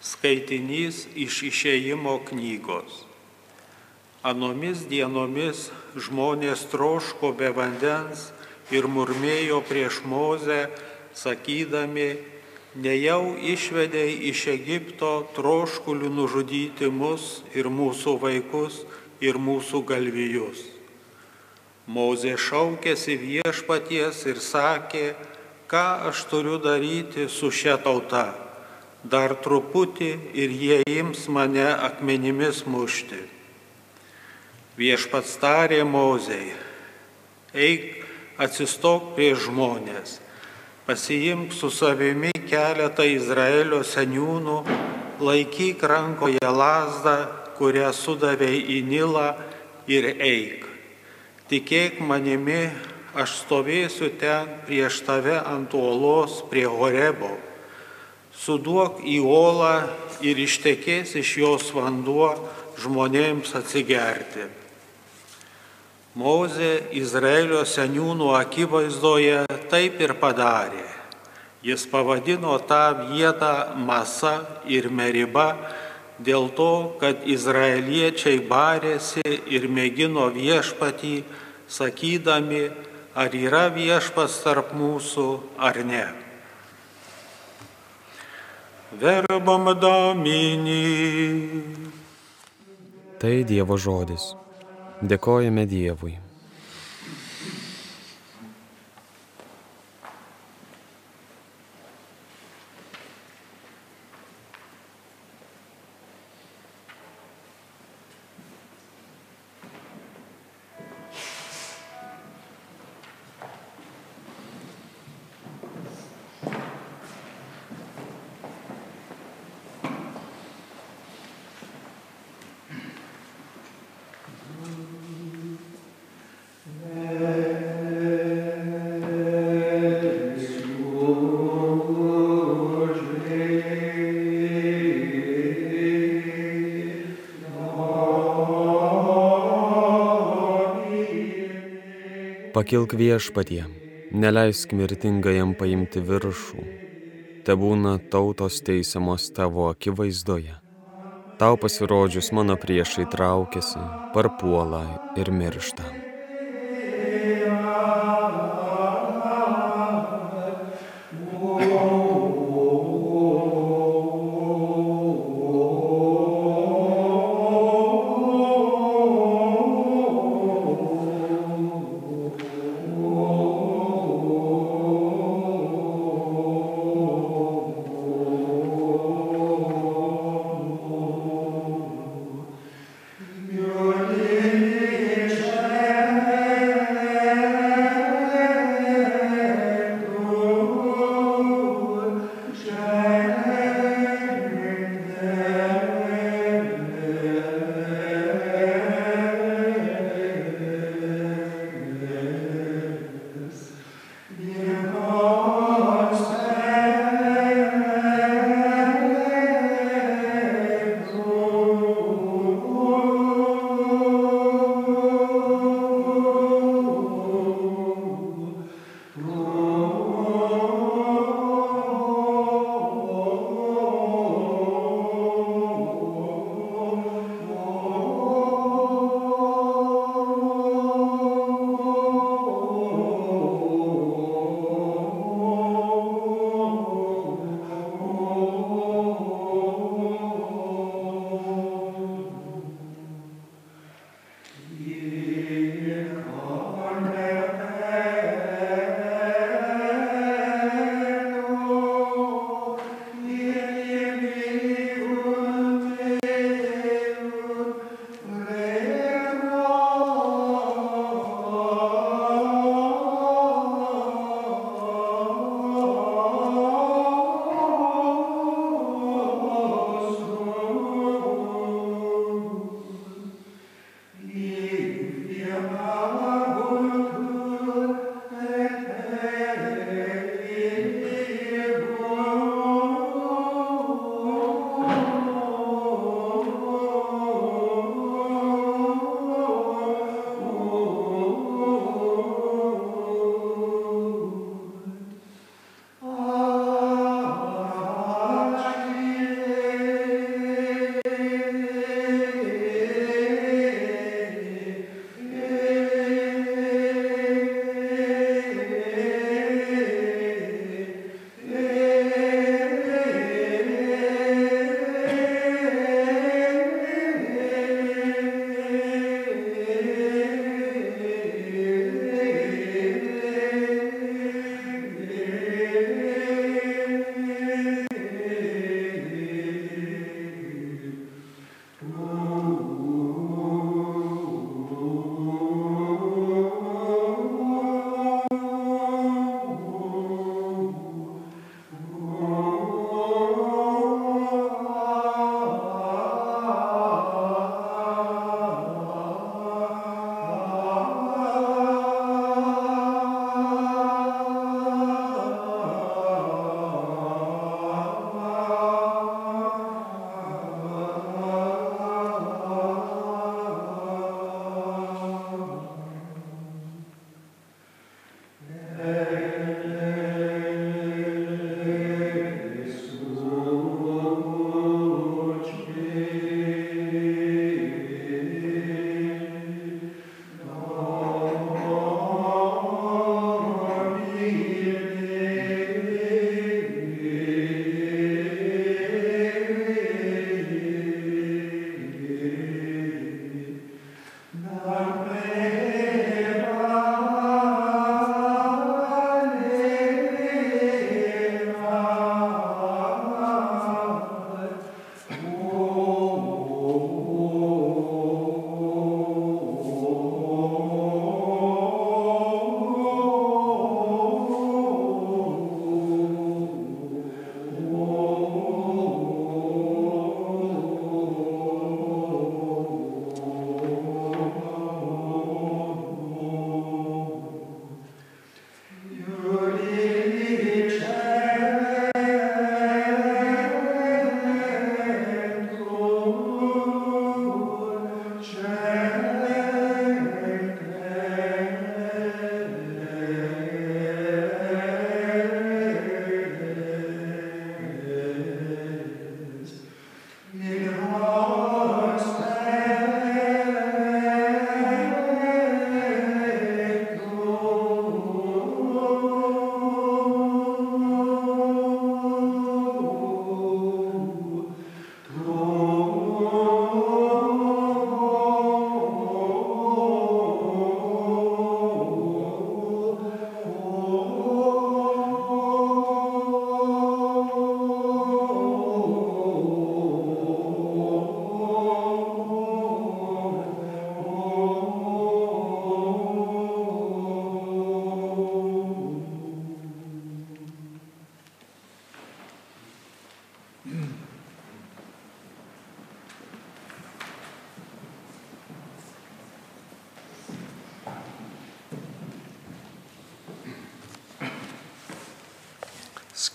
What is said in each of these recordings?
Skaitinys iš išėjimo knygos. Anomis dienomis žmonės troško be vandens ir murmėjo prieš Mozę, sakydami, nejau išvedei iš Egipto troškulių nužudyti mus ir mūsų vaikus ir mūsų galvijus. Mozė šaukėsi viešpaties ir sakė, ką aš turiu daryti su šia tauta dar truputį ir jie ims mane akmenimis mušti. Viešpats tarė Mozei, eik atsistok prie žmonės, pasiimk su savimi keletą Izraelio seniūnų, laikyk rankoje lasdą, kurią sudavėjai į Nilą ir eik. Tikėk manimi, aš stovėsiu ten prieš tave ant uolos prie Horebo suduok į olą ir ištekės iš jos vanduo žmonėms atsigerti. Mozė Izraelio seniūnų akivaizdoje taip ir padarė. Jis pavadino tą vietą Masa ir Meriba dėl to, kad izraeliečiai barėsi ir mėgino viešpatį, sakydami, ar yra viešpas tarp mūsų ar ne verbam domini. Tai Dievo žodis. Dėkojame Dievui. Pakilk viešpatie, neleisk mirtingajam paimti viršų, te būna tautos teisiamos tavo akivaizdoje. Tau pasirodžius mano priešai traukiasi, parpuola ir miršta.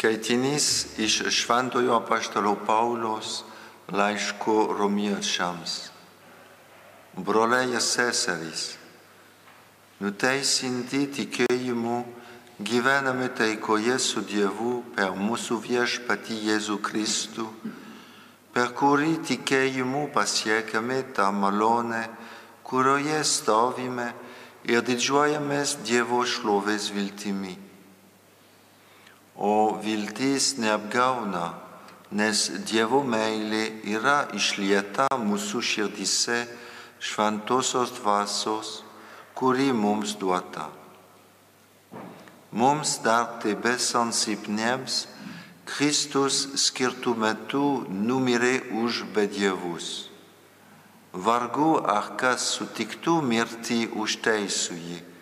Skaitinys iš Šventojo Paštalo Pauliaus laiško romiečiams. Broliai ir seserys, nuteisinti tikėjimu gyvename taikoje su Dievu per mūsų viešpatį Jėzų Kristų, per kurį tikėjimu pasiekame tą malonę, kurioje stovime ir didžiuojamės Dievo šlovės viltimi o viltis neapgauna, nes Dievo meilė yra išlieta mūsų širdise šventosios dvasios, kuri mums duota. Mums dar tebesant silpniems, Kristus skirtų metu numirė už beddievus. Vargu ar kas sutiktų mirti už teisųjį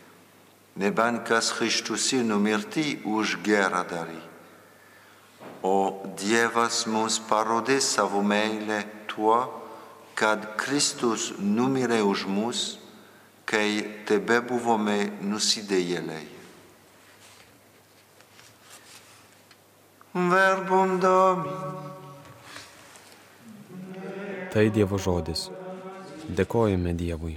nebent kas Christusį numirti už gerą darį. O Dievas mums parodė savo meilę tuo, kad Kristus numirė už mus, kai tebe buvome nusidėjėliai. Verbum Domini. Tai Dievo žodis. Dėkojame Dievui.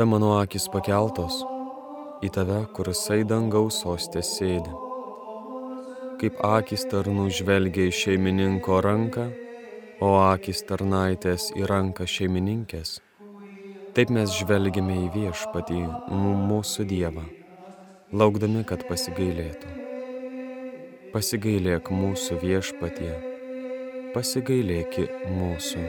Tave mano akis pakeltos, į tave, kurisai dangaus sostė sėdi. Kaip akis tarnų žvelgia į šeimininko ranką, o akis tarnaitės į ranką šeimininkės, taip mes žvelgiame į viešpatį, mūsų Dievą, laukdami, kad pasigailėtų. Pasigailėk mūsų viešpatie, pasigailėki mūsų.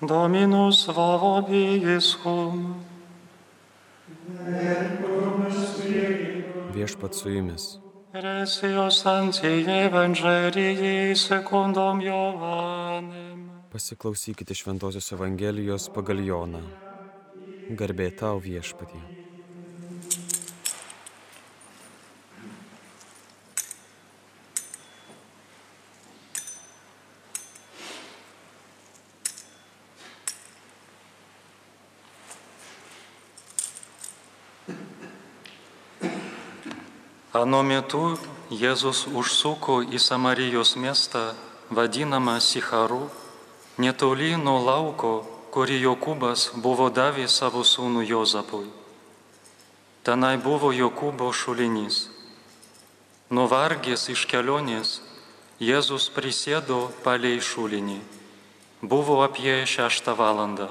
Dominus vobiscum. Viešpat su jumis. Pasiklausykite Šventojios Evangelijos pagal Joną. Garbė tau viešpatie. Anu metu Jėzus užsuko į Samarijos miestą vadinamą Sicharu, netoli nuo lauko, kurį Jokūbas buvo davęs savo sūnų Jozapui. Tenai buvo Jokūbo šulinys. Nuvargęs iš kelionės, Jėzus prisėdo palei šulinį. Buvo apie šeštą valandą.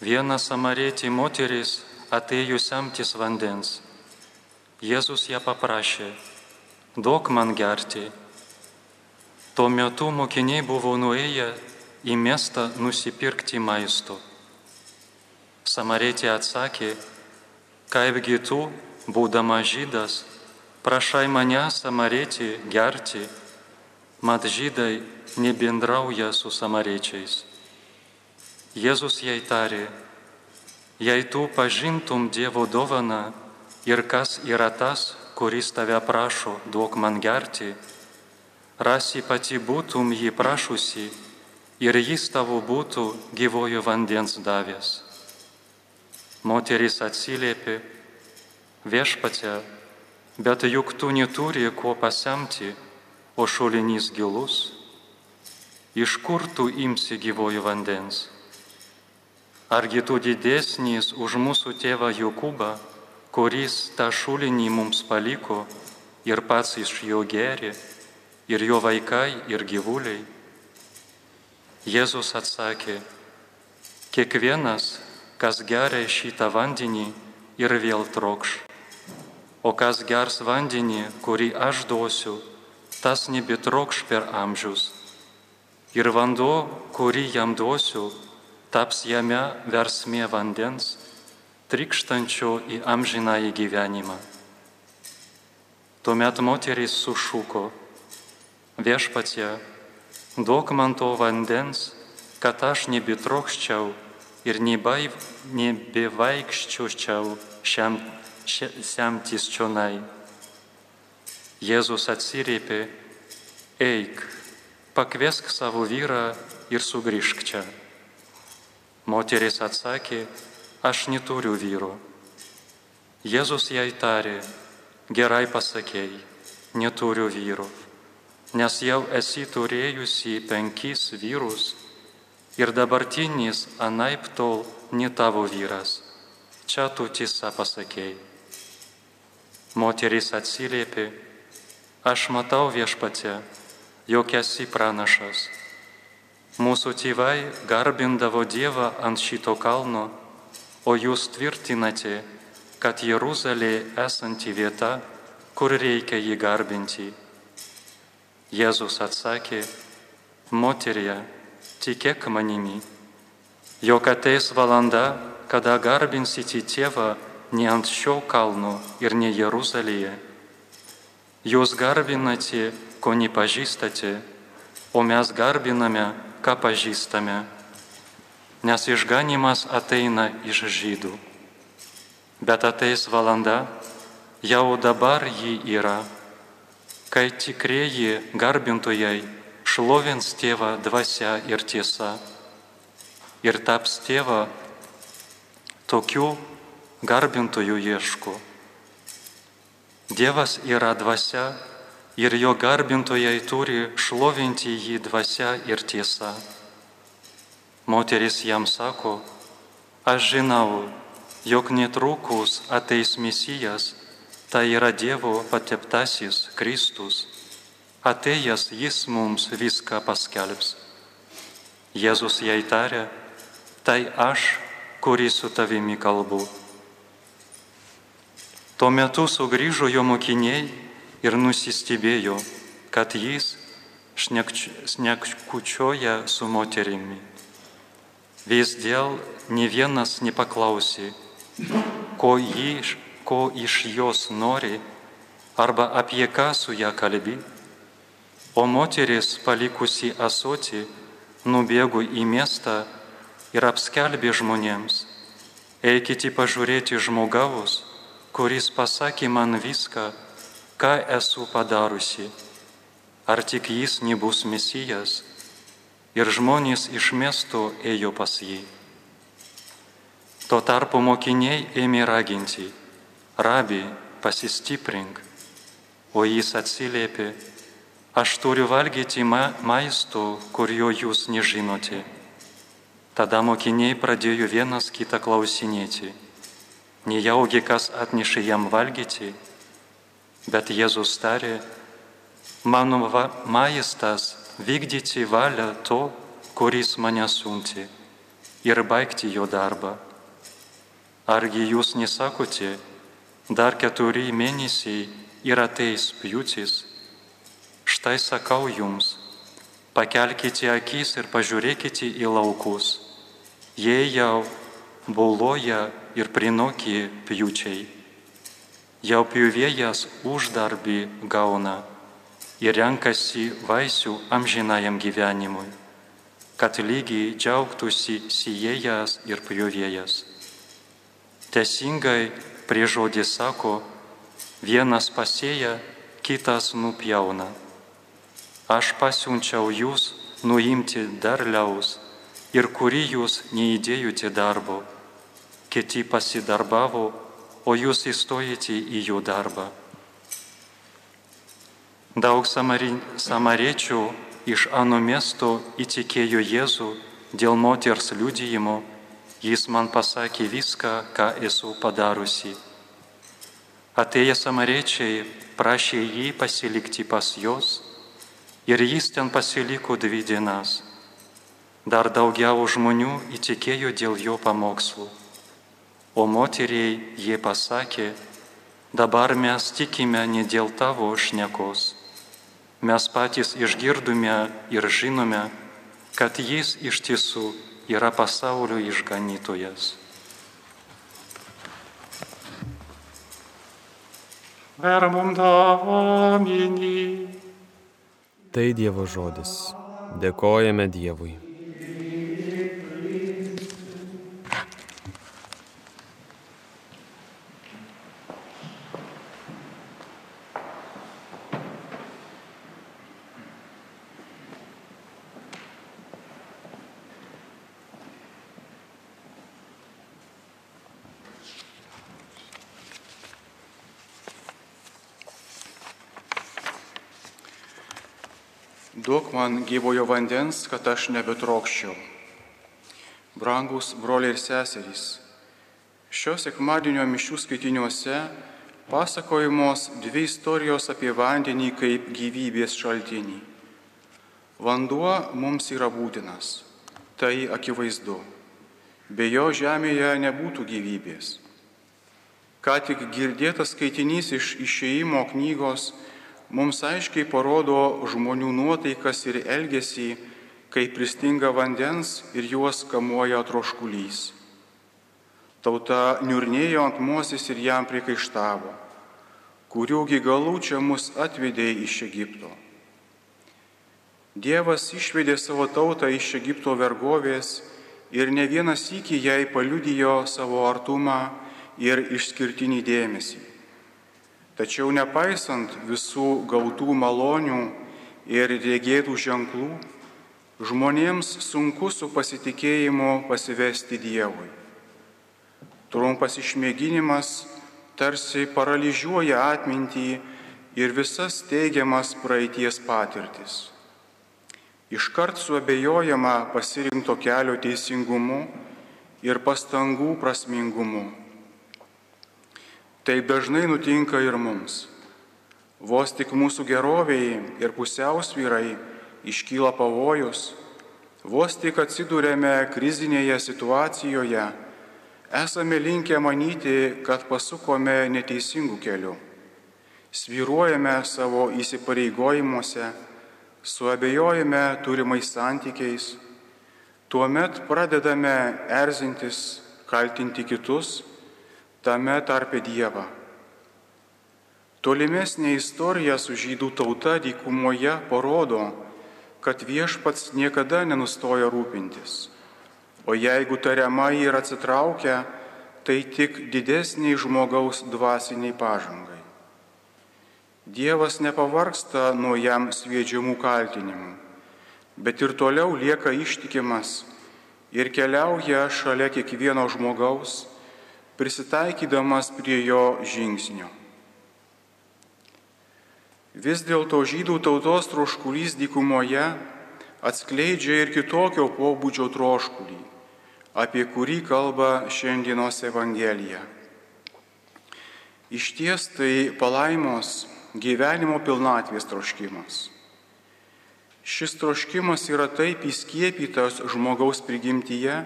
Viena samarėti moteris atėjo semtis vandens. Jėzus ją paprašė, duok man gerti. Tuo metu mokiniai buvo nuėję į miestą nusipirkti maisto. Samarėtė atsakė, kaipgi tu, būdama žydas, prašai mane samarėti gerti, mat žydai nebendrauja su samarėčiais. Jėzus jai tarė, jei tu pažintum Dievo dovaną, ir kas yra tas, kuris tave prašo, duok man gerti, rasi pati būtum jį prašusi ir jis tavo būtų gyvojo vandens davęs. Moteris atsiliepė, viešpatė, bet juk tu neturi kuo pasemti, o šulinys gilus, iš kur tu imsi gyvojo vandens? Argi tu didesnis už mūsų tėvą Jokūbą, kuris tą šulinį mums paliko ir pats iš jo geri, ir jo vaikai, ir gyvuliai. Jėzus atsakė, kiekvienas, kas geria šitą vandenį ir vėl trokš, o kas gers vandenį, kurį aš duosiu, tas nebetrokš per amžius. Ir vanduo, kurį jam duosiu, taps jame versmė vandens, trikštančio į amžiną į gyvenimą. Tuomet moteris sušuko, viešpatie, duok man to vandens, kad aš nebetrokščiau ir nebevaikščiočiau šiam, semtis čionai. Jėzus atsiriepė, eik, pakviesk savo vyrą ir sugrįžk čia. Moteris atsakė, aš neturiu vyro. Jėzus jai tarė, gerai pasakėjai, neturiu vyro, nes jau esi turėjusi penkis vyrus ir dabartinis anaip tol ne tavo vyras. Čia tu tiesą pasakėjai. Moteris atsiliepė, aš matau viešpatė, jog esi pranašas. Mūsų tėvai garbindavo Dievą ant šito kalno, o jūs tvirtinate, kad Jeruzalė esanti vieta, kur reikia jį garbinti. Jėzus atsakė, moterie, tikėk manimi, jog ateis valanda, kada garbinsite tėvą ne ant šio kalno ir ne Jeruzalėje. Jūs garbinate, ko nepažįstate, o mes garbiname, ką pažįstame, nes išganimas ateina iš žydų. Bet ateis valanda, jau dabar jį yra, kai tikrieji garbintojai šlovins tėvą dvasia ir tiesa ir taps tėvą tokių garbintojų ieško. Dievas yra dvasia ir jo garbintojai turi šlovinti jį dvasia ir tiesa. Moteris jam sako, aš žinau, jog netrukus ateis Mesijas, tai yra Dievo pateptasis Kristus. Atėjęs jis mums viską paskelbs. Jėzus jai tarė, tai aš, kuris su tavimi kalbu. Tuo metu sugrįžo jo mokiniai ir nusistebėjo, kad jis šnekučioja su moterimi. Vis dėl ne vienas nepaklausė, ko, jį, ko iš jos nori arba apie ką su ją kalbi. O moteris palikusi asoti nubėgo į miestą ir apskelbė žmonėms, eikite pažiūrėti žmogaus, kuris pasakė man viską, ką esu padarusi. Ar tik jis nebus misijas? Ir žmonės iš miesto ėjo pas jį. Tuo tarpu mokiniai ėmė raginti, rabi, pasistiprink, o jis atsiliepė, aš turiu valgyti ma maisto, kurio jūs nežinote. Tada mokiniai pradėjo vienas kitą klausinėti, nejaugi kas atnešė jam valgyti, bet Jėzus tarė, mano maistas vykdyti valią to, kuris mane siunti ir baigti jo darbą. Argi jūs nesakote, dar keturi mėnesiai ir ateis pjūtis? Štai sakau jums, pakelkite akis ir pažiūrėkite į laukus. Jie jau boloja ir prinokė pjūčiai. Jau pjūvėjas uždarbį gauna ir renkasi vaisių amžinajam gyvenimui, kad lygiai džiaugtųsi sijėjas ir pjūvėjas. Teisingai prie žodį sako, vienas pasėja, kitas nupjauna. Aš pasiunčiau jūs nuimti derliaus ir kurį jūs neįdėjote darbo. Kiti pasidarbavo, o jūs įstojate į jų darbą. Daug samari, samariečių iš ano miesto įtikėjo Jėzų dėl moters liudijimo Jis man pasakė viską, ką esu padarusi. Atėję samariečiai prašė jį pasilikti pas jos ir jis ten pasiliko dvi dienas. Dar daugiau žmonių įtikėjo dėl jo pamokslų. O moteriai jie pasakė, dabar mes tikime ne dėl tavo šnekos. Mes patys išgirdome ir žinome, kad jis iš tiesų yra pasaulio išganytojas. Tai Dievo žodis. Dėkojame Dievui. Duok man gyvojo vandens, kad aš nebetrokščiau. Brangus broliai ir seserys, šios sekmadienio mišių skaitiniuose pasakojamos dvi istorijos apie vandenį kaip gyvybės šaltinį. Vanduo mums yra būtinas, tai akivaizdu. Be jo žemėje nebūtų gyvybės. Ką tik girdėtas skaitinys iš išeimo knygos mums aiškiai parodo žmonių nuotaikas ir elgesį, kai pristinga vandens ir juos kamuoja troškulys. Tauta niurnėjo ant Mozės ir jam priekaištavo, kuriųgi galų čia mus atvedė iš Egipto. Dievas išvedė savo tautą iš Egipto vergovės ir ne vienas iki jai paliudijo savo artumą ir išskirtinį dėmesį. Tačiau nepaisant visų gautų malonių ir regėtų ženklų, žmonėms sunku su pasitikėjimu pasivesti Dievui. Trumpas išmėginimas tarsi paralyžiuoja atmintį ir visas teigiamas praeities patirtis. Iškart suabejojama pasirinkto kelio teisingumu ir pastangų prasmingumu. Taip dažnai nutinka ir mums. Vos tik mūsų geroviai ir pusiausvyrai iškyla pavojus, vos tik atsidūrėme krizinėje situacijoje, esame linkę manyti, kad pasukome neteisingų kelių. Sviruojame savo įsipareigojimuose, suabejojame turimais santykiais, tuomet pradedame erzintis, kaltinti kitus, tame tarpe Dievą. Tolimesnė istorija su žydų tauta dykumoje parodo, kad viešpats niekada nenustoja rūpintis. O jeigu tariama ir atsitraukia, tai tik didesniai žmogaus dvasiniai pažangai. Dievas nepavarksta nuo jam sviedžiamų kaltinimų, bet ir toliau lieka ištikimas ir keliauja šalia kiekvieno žmogaus, prisitaikydamas prie jo žingsnio. Vis dėlto žydų tautos troškulys dykumoje atskleidžia ir kitokio pobūdžio troškulį, apie kurį kalba šiandienos Evangelija. Iš ties tai palaimos gyvenimo pilnatvės troškimas. Šis troškimas yra taip įskiepytas žmogaus prigimtyje,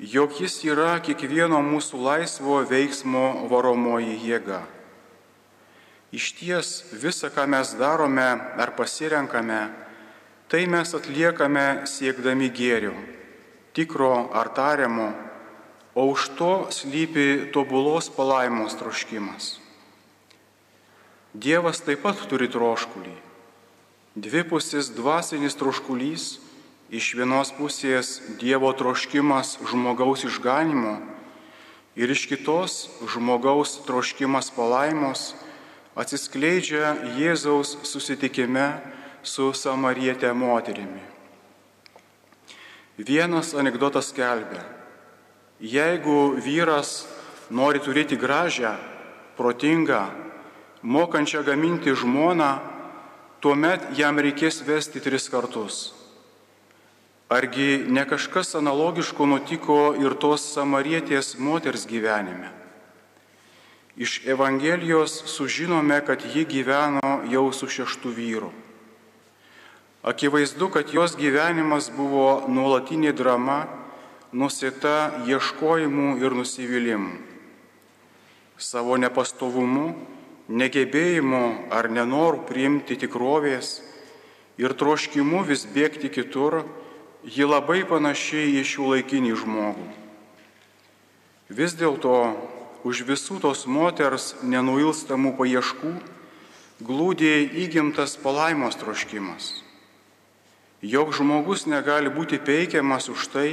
jog jis yra kiekvieno mūsų laisvo veiksmo varomoji jėga. Iš ties visą, ką mes darome ar pasirenkame, tai mes atliekame siekdami gėrio, tikro ar tariamo, o už to slypi tobulos palaimos troškimas. Dievas taip pat turi troškulį. Dvipusis dvasinis troškulys, iš vienos pusės Dievo troškimas žmogaus išganimo ir iš kitos žmogaus troškimas palaimos, atsiskleidžia Jėzaus susitikime su samarietė moterimi. Vienas anegdotas kelbė, jeigu vyras nori turėti gražią, protingą, mokančią gaminti žmoną, tuomet jam reikės vesti tris kartus. Argi ne kažkas analogiško nutiko ir tos samarietės moters gyvenime? Iš Evangelijos sužinome, kad ji gyveno jau su šeštu vyru. Akivaizdu, kad jos gyvenimas buvo nuolatinė drama, nusita ieškojimų ir nusivylimų. Savo nepastovumu, negebėjimu ar nenoru priimti tikrovės ir troškimu vis bėgti kitur, ji labai panašiai į šių laikinį žmogų. Vis dėlto už visų tos moters nenuilstamų paieškų glūdė įgimtas palaimos troškimas. Jok žmogus negali būti peikiamas už tai,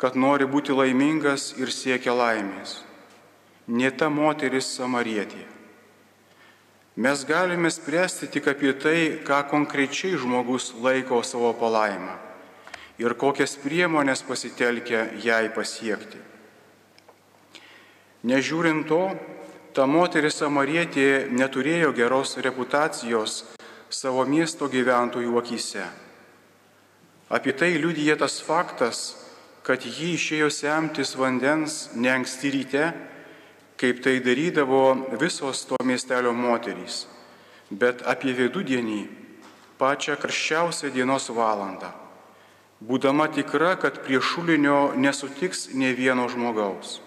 kad nori būti laimingas ir siekia laimės. Ne ta moteris samarietė. Mes galime spręsti tik apie tai, ką konkrečiai žmogus laiko savo palaimą ir kokias priemonės pasitelkia jai pasiekti. Nežiūrint to, ta moteris samarietė neturėjo geros reputacijos savo miesto gyventojų akise. Apie tai liudyja tas faktas, kad ji išėjo semtis vandens ne anksti ryte, kaip tai darydavo visos to miestelio moterys, bet apie vidudienį, pačią karščiausią dienos valandą, būdama tikra, kad prie šulinio nesutiks ne vieno žmogaus.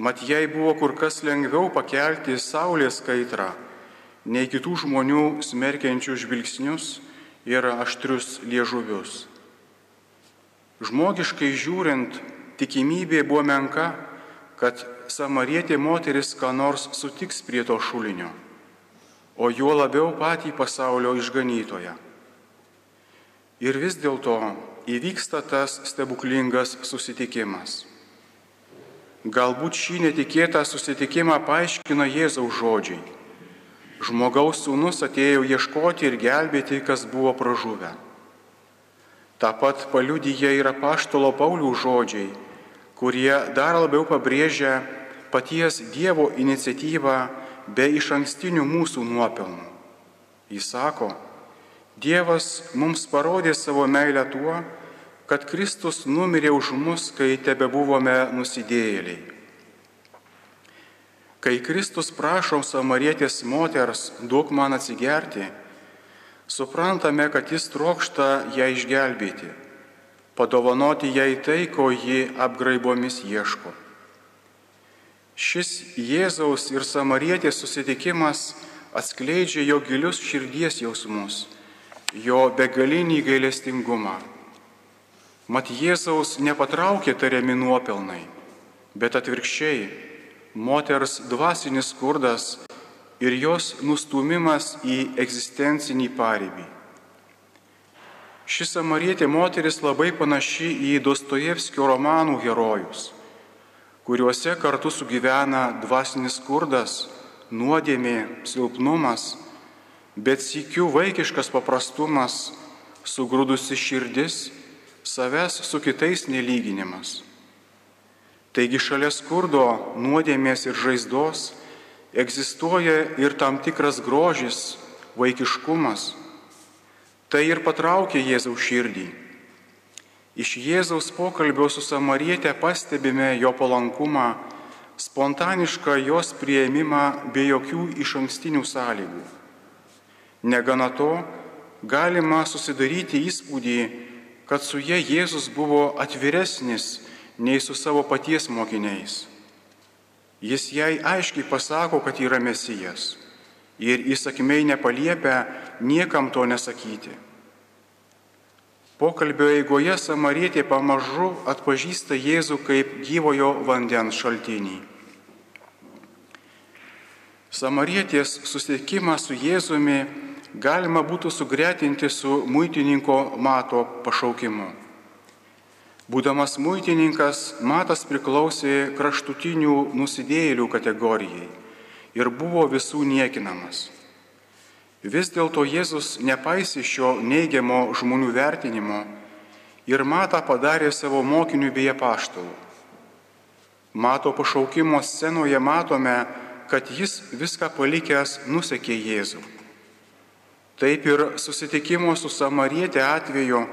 Mat jai buvo kur kas lengviau pakelti saulės kaitrą, nei kitų žmonių smerkiančių žvilgsnius ir aštrius liežuvius. Žmogiškai žiūrint, tikimybė buvo menka, kad samarietė moteris ką nors sutiks prie to šulinio, o juo labiau patį pasaulio išganytoją. Ir vis dėlto įvyksta tas stebuklingas susitikimas. Galbūt šį netikėtą susitikimą paaiškino Jėzaus žodžiai. Žmogaus sūnus atėjo ieškoti ir gelbėti, kas buvo pražuvę. Ta pat paliudyja ir apaštalo Paulių žodžiai, kurie dar labiau pabrėžia paties Dievo iniciatyvą be iš ankstinių mūsų nuopelnų. Jis sako, Dievas mums parodė savo meilę tuo, kad Kristus numirė už mus, kai tebe buvome nusidėjėliai. Kai Kristus prašo samarietės moters, duok man atsigerti, suprantame, kad jis trokšta ją išgelbėti, padovanoti jai tai, ko ji apgraibomis ieško. Šis Jėzaus ir samarietės susitikimas atskleidžia jo gilius širdies jausmus, jo begalinį gailestingumą Mat Jėzaus nepatraukė tariami nuopelnai, bet atvirkščiai moters dvasinis skurdas ir jos nustumimas į egzistencinį paribį. Ši samarietė moteris labai panaši į Dostojevskio romanų herojus, kuriuose kartu sugyvena dvasinis skurdas, nuodėmė, silpnumas, bet sikių vaikiškas paprastumas, sugrūdusi širdis, savęs su kitais nelyginimas. Taigi šalia skurdo, nuodėmės ir žaizdos egzistuoja ir tam tikras grožis, vaikiškumas. Tai ir patraukė Jėzaus širdį. Iš Jėzaus pokalbio su Samarietė pastebime jo palankumą, spontanišką jos prieimimą be jokių iš ankstinių sąlygų. Negana to, galima susidaryti įspūdį, kad su jie Jėzus buvo atviresnis nei su savo paties mokiniais. Jis jai aiškiai pasako, kad yra mesijas ir įsakmiai nepaliepia niekam to nesakyti. Pokalbio eigoje samarietė pamažu atpažįsta Jėzų kaip gyvojo vandens šaltinį. Samarietės susitikimą su Jėzumi galima būtų sugretinti su muitininko mato pašaukimu. Būdamas muitininkas, Matas priklausė kraštutinių nusidėjėlių kategorijai ir buvo visų niekinamas. Vis dėlto Jėzus nepaisė šio neigiamo žmonių vertinimo ir Matą padarė savo mokiniu bei apaštalu. Mato pašaukimo scenoje matome, kad jis viską palikęs nusekė Jėzų. Taip ir susitikimo su Samarietė atveju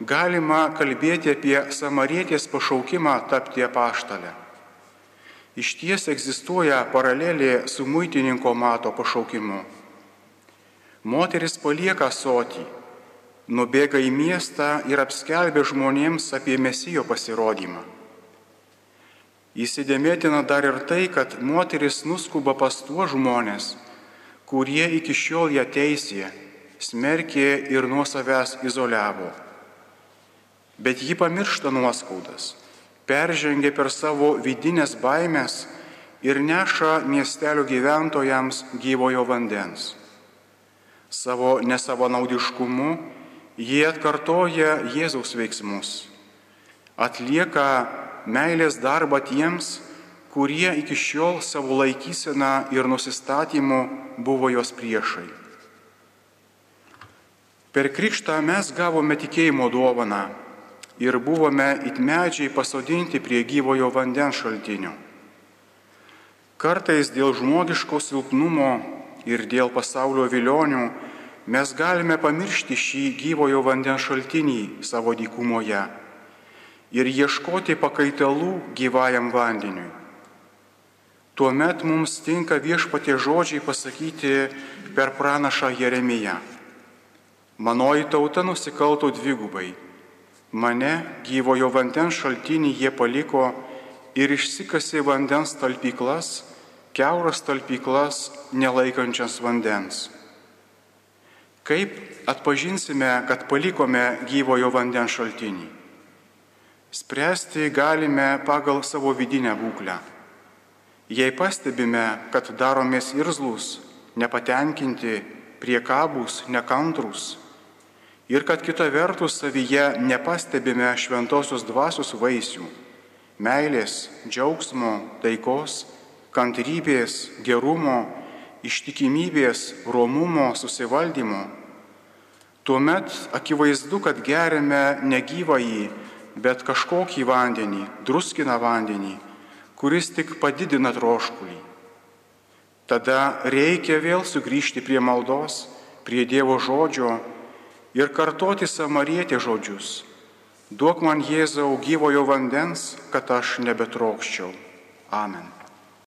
galima kalbėti apie samarietės pašaukimą tapti apaštalę. Iš ties egzistuoja paralelė su muitininko mato pašaukimu. Moteris palieka sotį, nubėga į miestą ir apskelbia žmonėms apie mesijo pasirodymą. Įsidėmėtina dar ir tai, kad moteris nuskuba pas tuos žmonės, kurie iki šiol ją teisė, smerkė ir nuo savęs izoliavo bet ji pamiršta nuoskaudas, peržengia per savo vidinės baimės ir neša miestelio gyventojams gyvojo vandens. Savo nesavanaudiškumu jie atkartoja Jėzaus veiksmus, atlieka meilės darbą tiems, kurie iki šiol savo laikysena ir nusistatymu buvo jos priešai. Per krikštą mes gavome tikėjimo dovaną ir buvome it medžiai pasodinti prie gyvojo vandens šaltinio. Kartais dėl žmogiško silpnumo ir dėl pasaulio vilionių mes galime pamiršti šį gyvojo vandens šaltinį savo dykumoje ir ieškoti pakaitalų gyvajam vandeniui. Tuomet mums tinka viešpatie žodžiai pasakyti per pranašą Jeremiją. Manoji tauta nusikalto dvigubai Mane gyvojo vandens šaltinį jie paliko ir išsikasė vandens talpyklas, keuras talpyklas nelaikančias vandens. Kaip atpažinsime, kad palikome gyvojo vandens šaltinį? Spręsti galime pagal savo vidinę būklę. Jei pastebime, kad daromės irzlus, nepatenkinti, priekabūs, nekantrus, ir kad kita vertus savyje nepastebime šventosios dvasios vaisių - meilės, džiaugsmo, taikos, kantrybės, gerumo, ištikimybės, romumo, susivaldymo. Tuomet akivaizdu, kad geriame ne gyvąjį, bet kažkokį vandenį, druskina vandenį, kuris tik padidina troškulį. Tada reikia vėl sugrįžti prie maldos, prie Dievo žodžio ir kartoti samarietė žodžius. Duok man Jėzau gyvojo vandens, kad aš nebetrokščiau. Amen.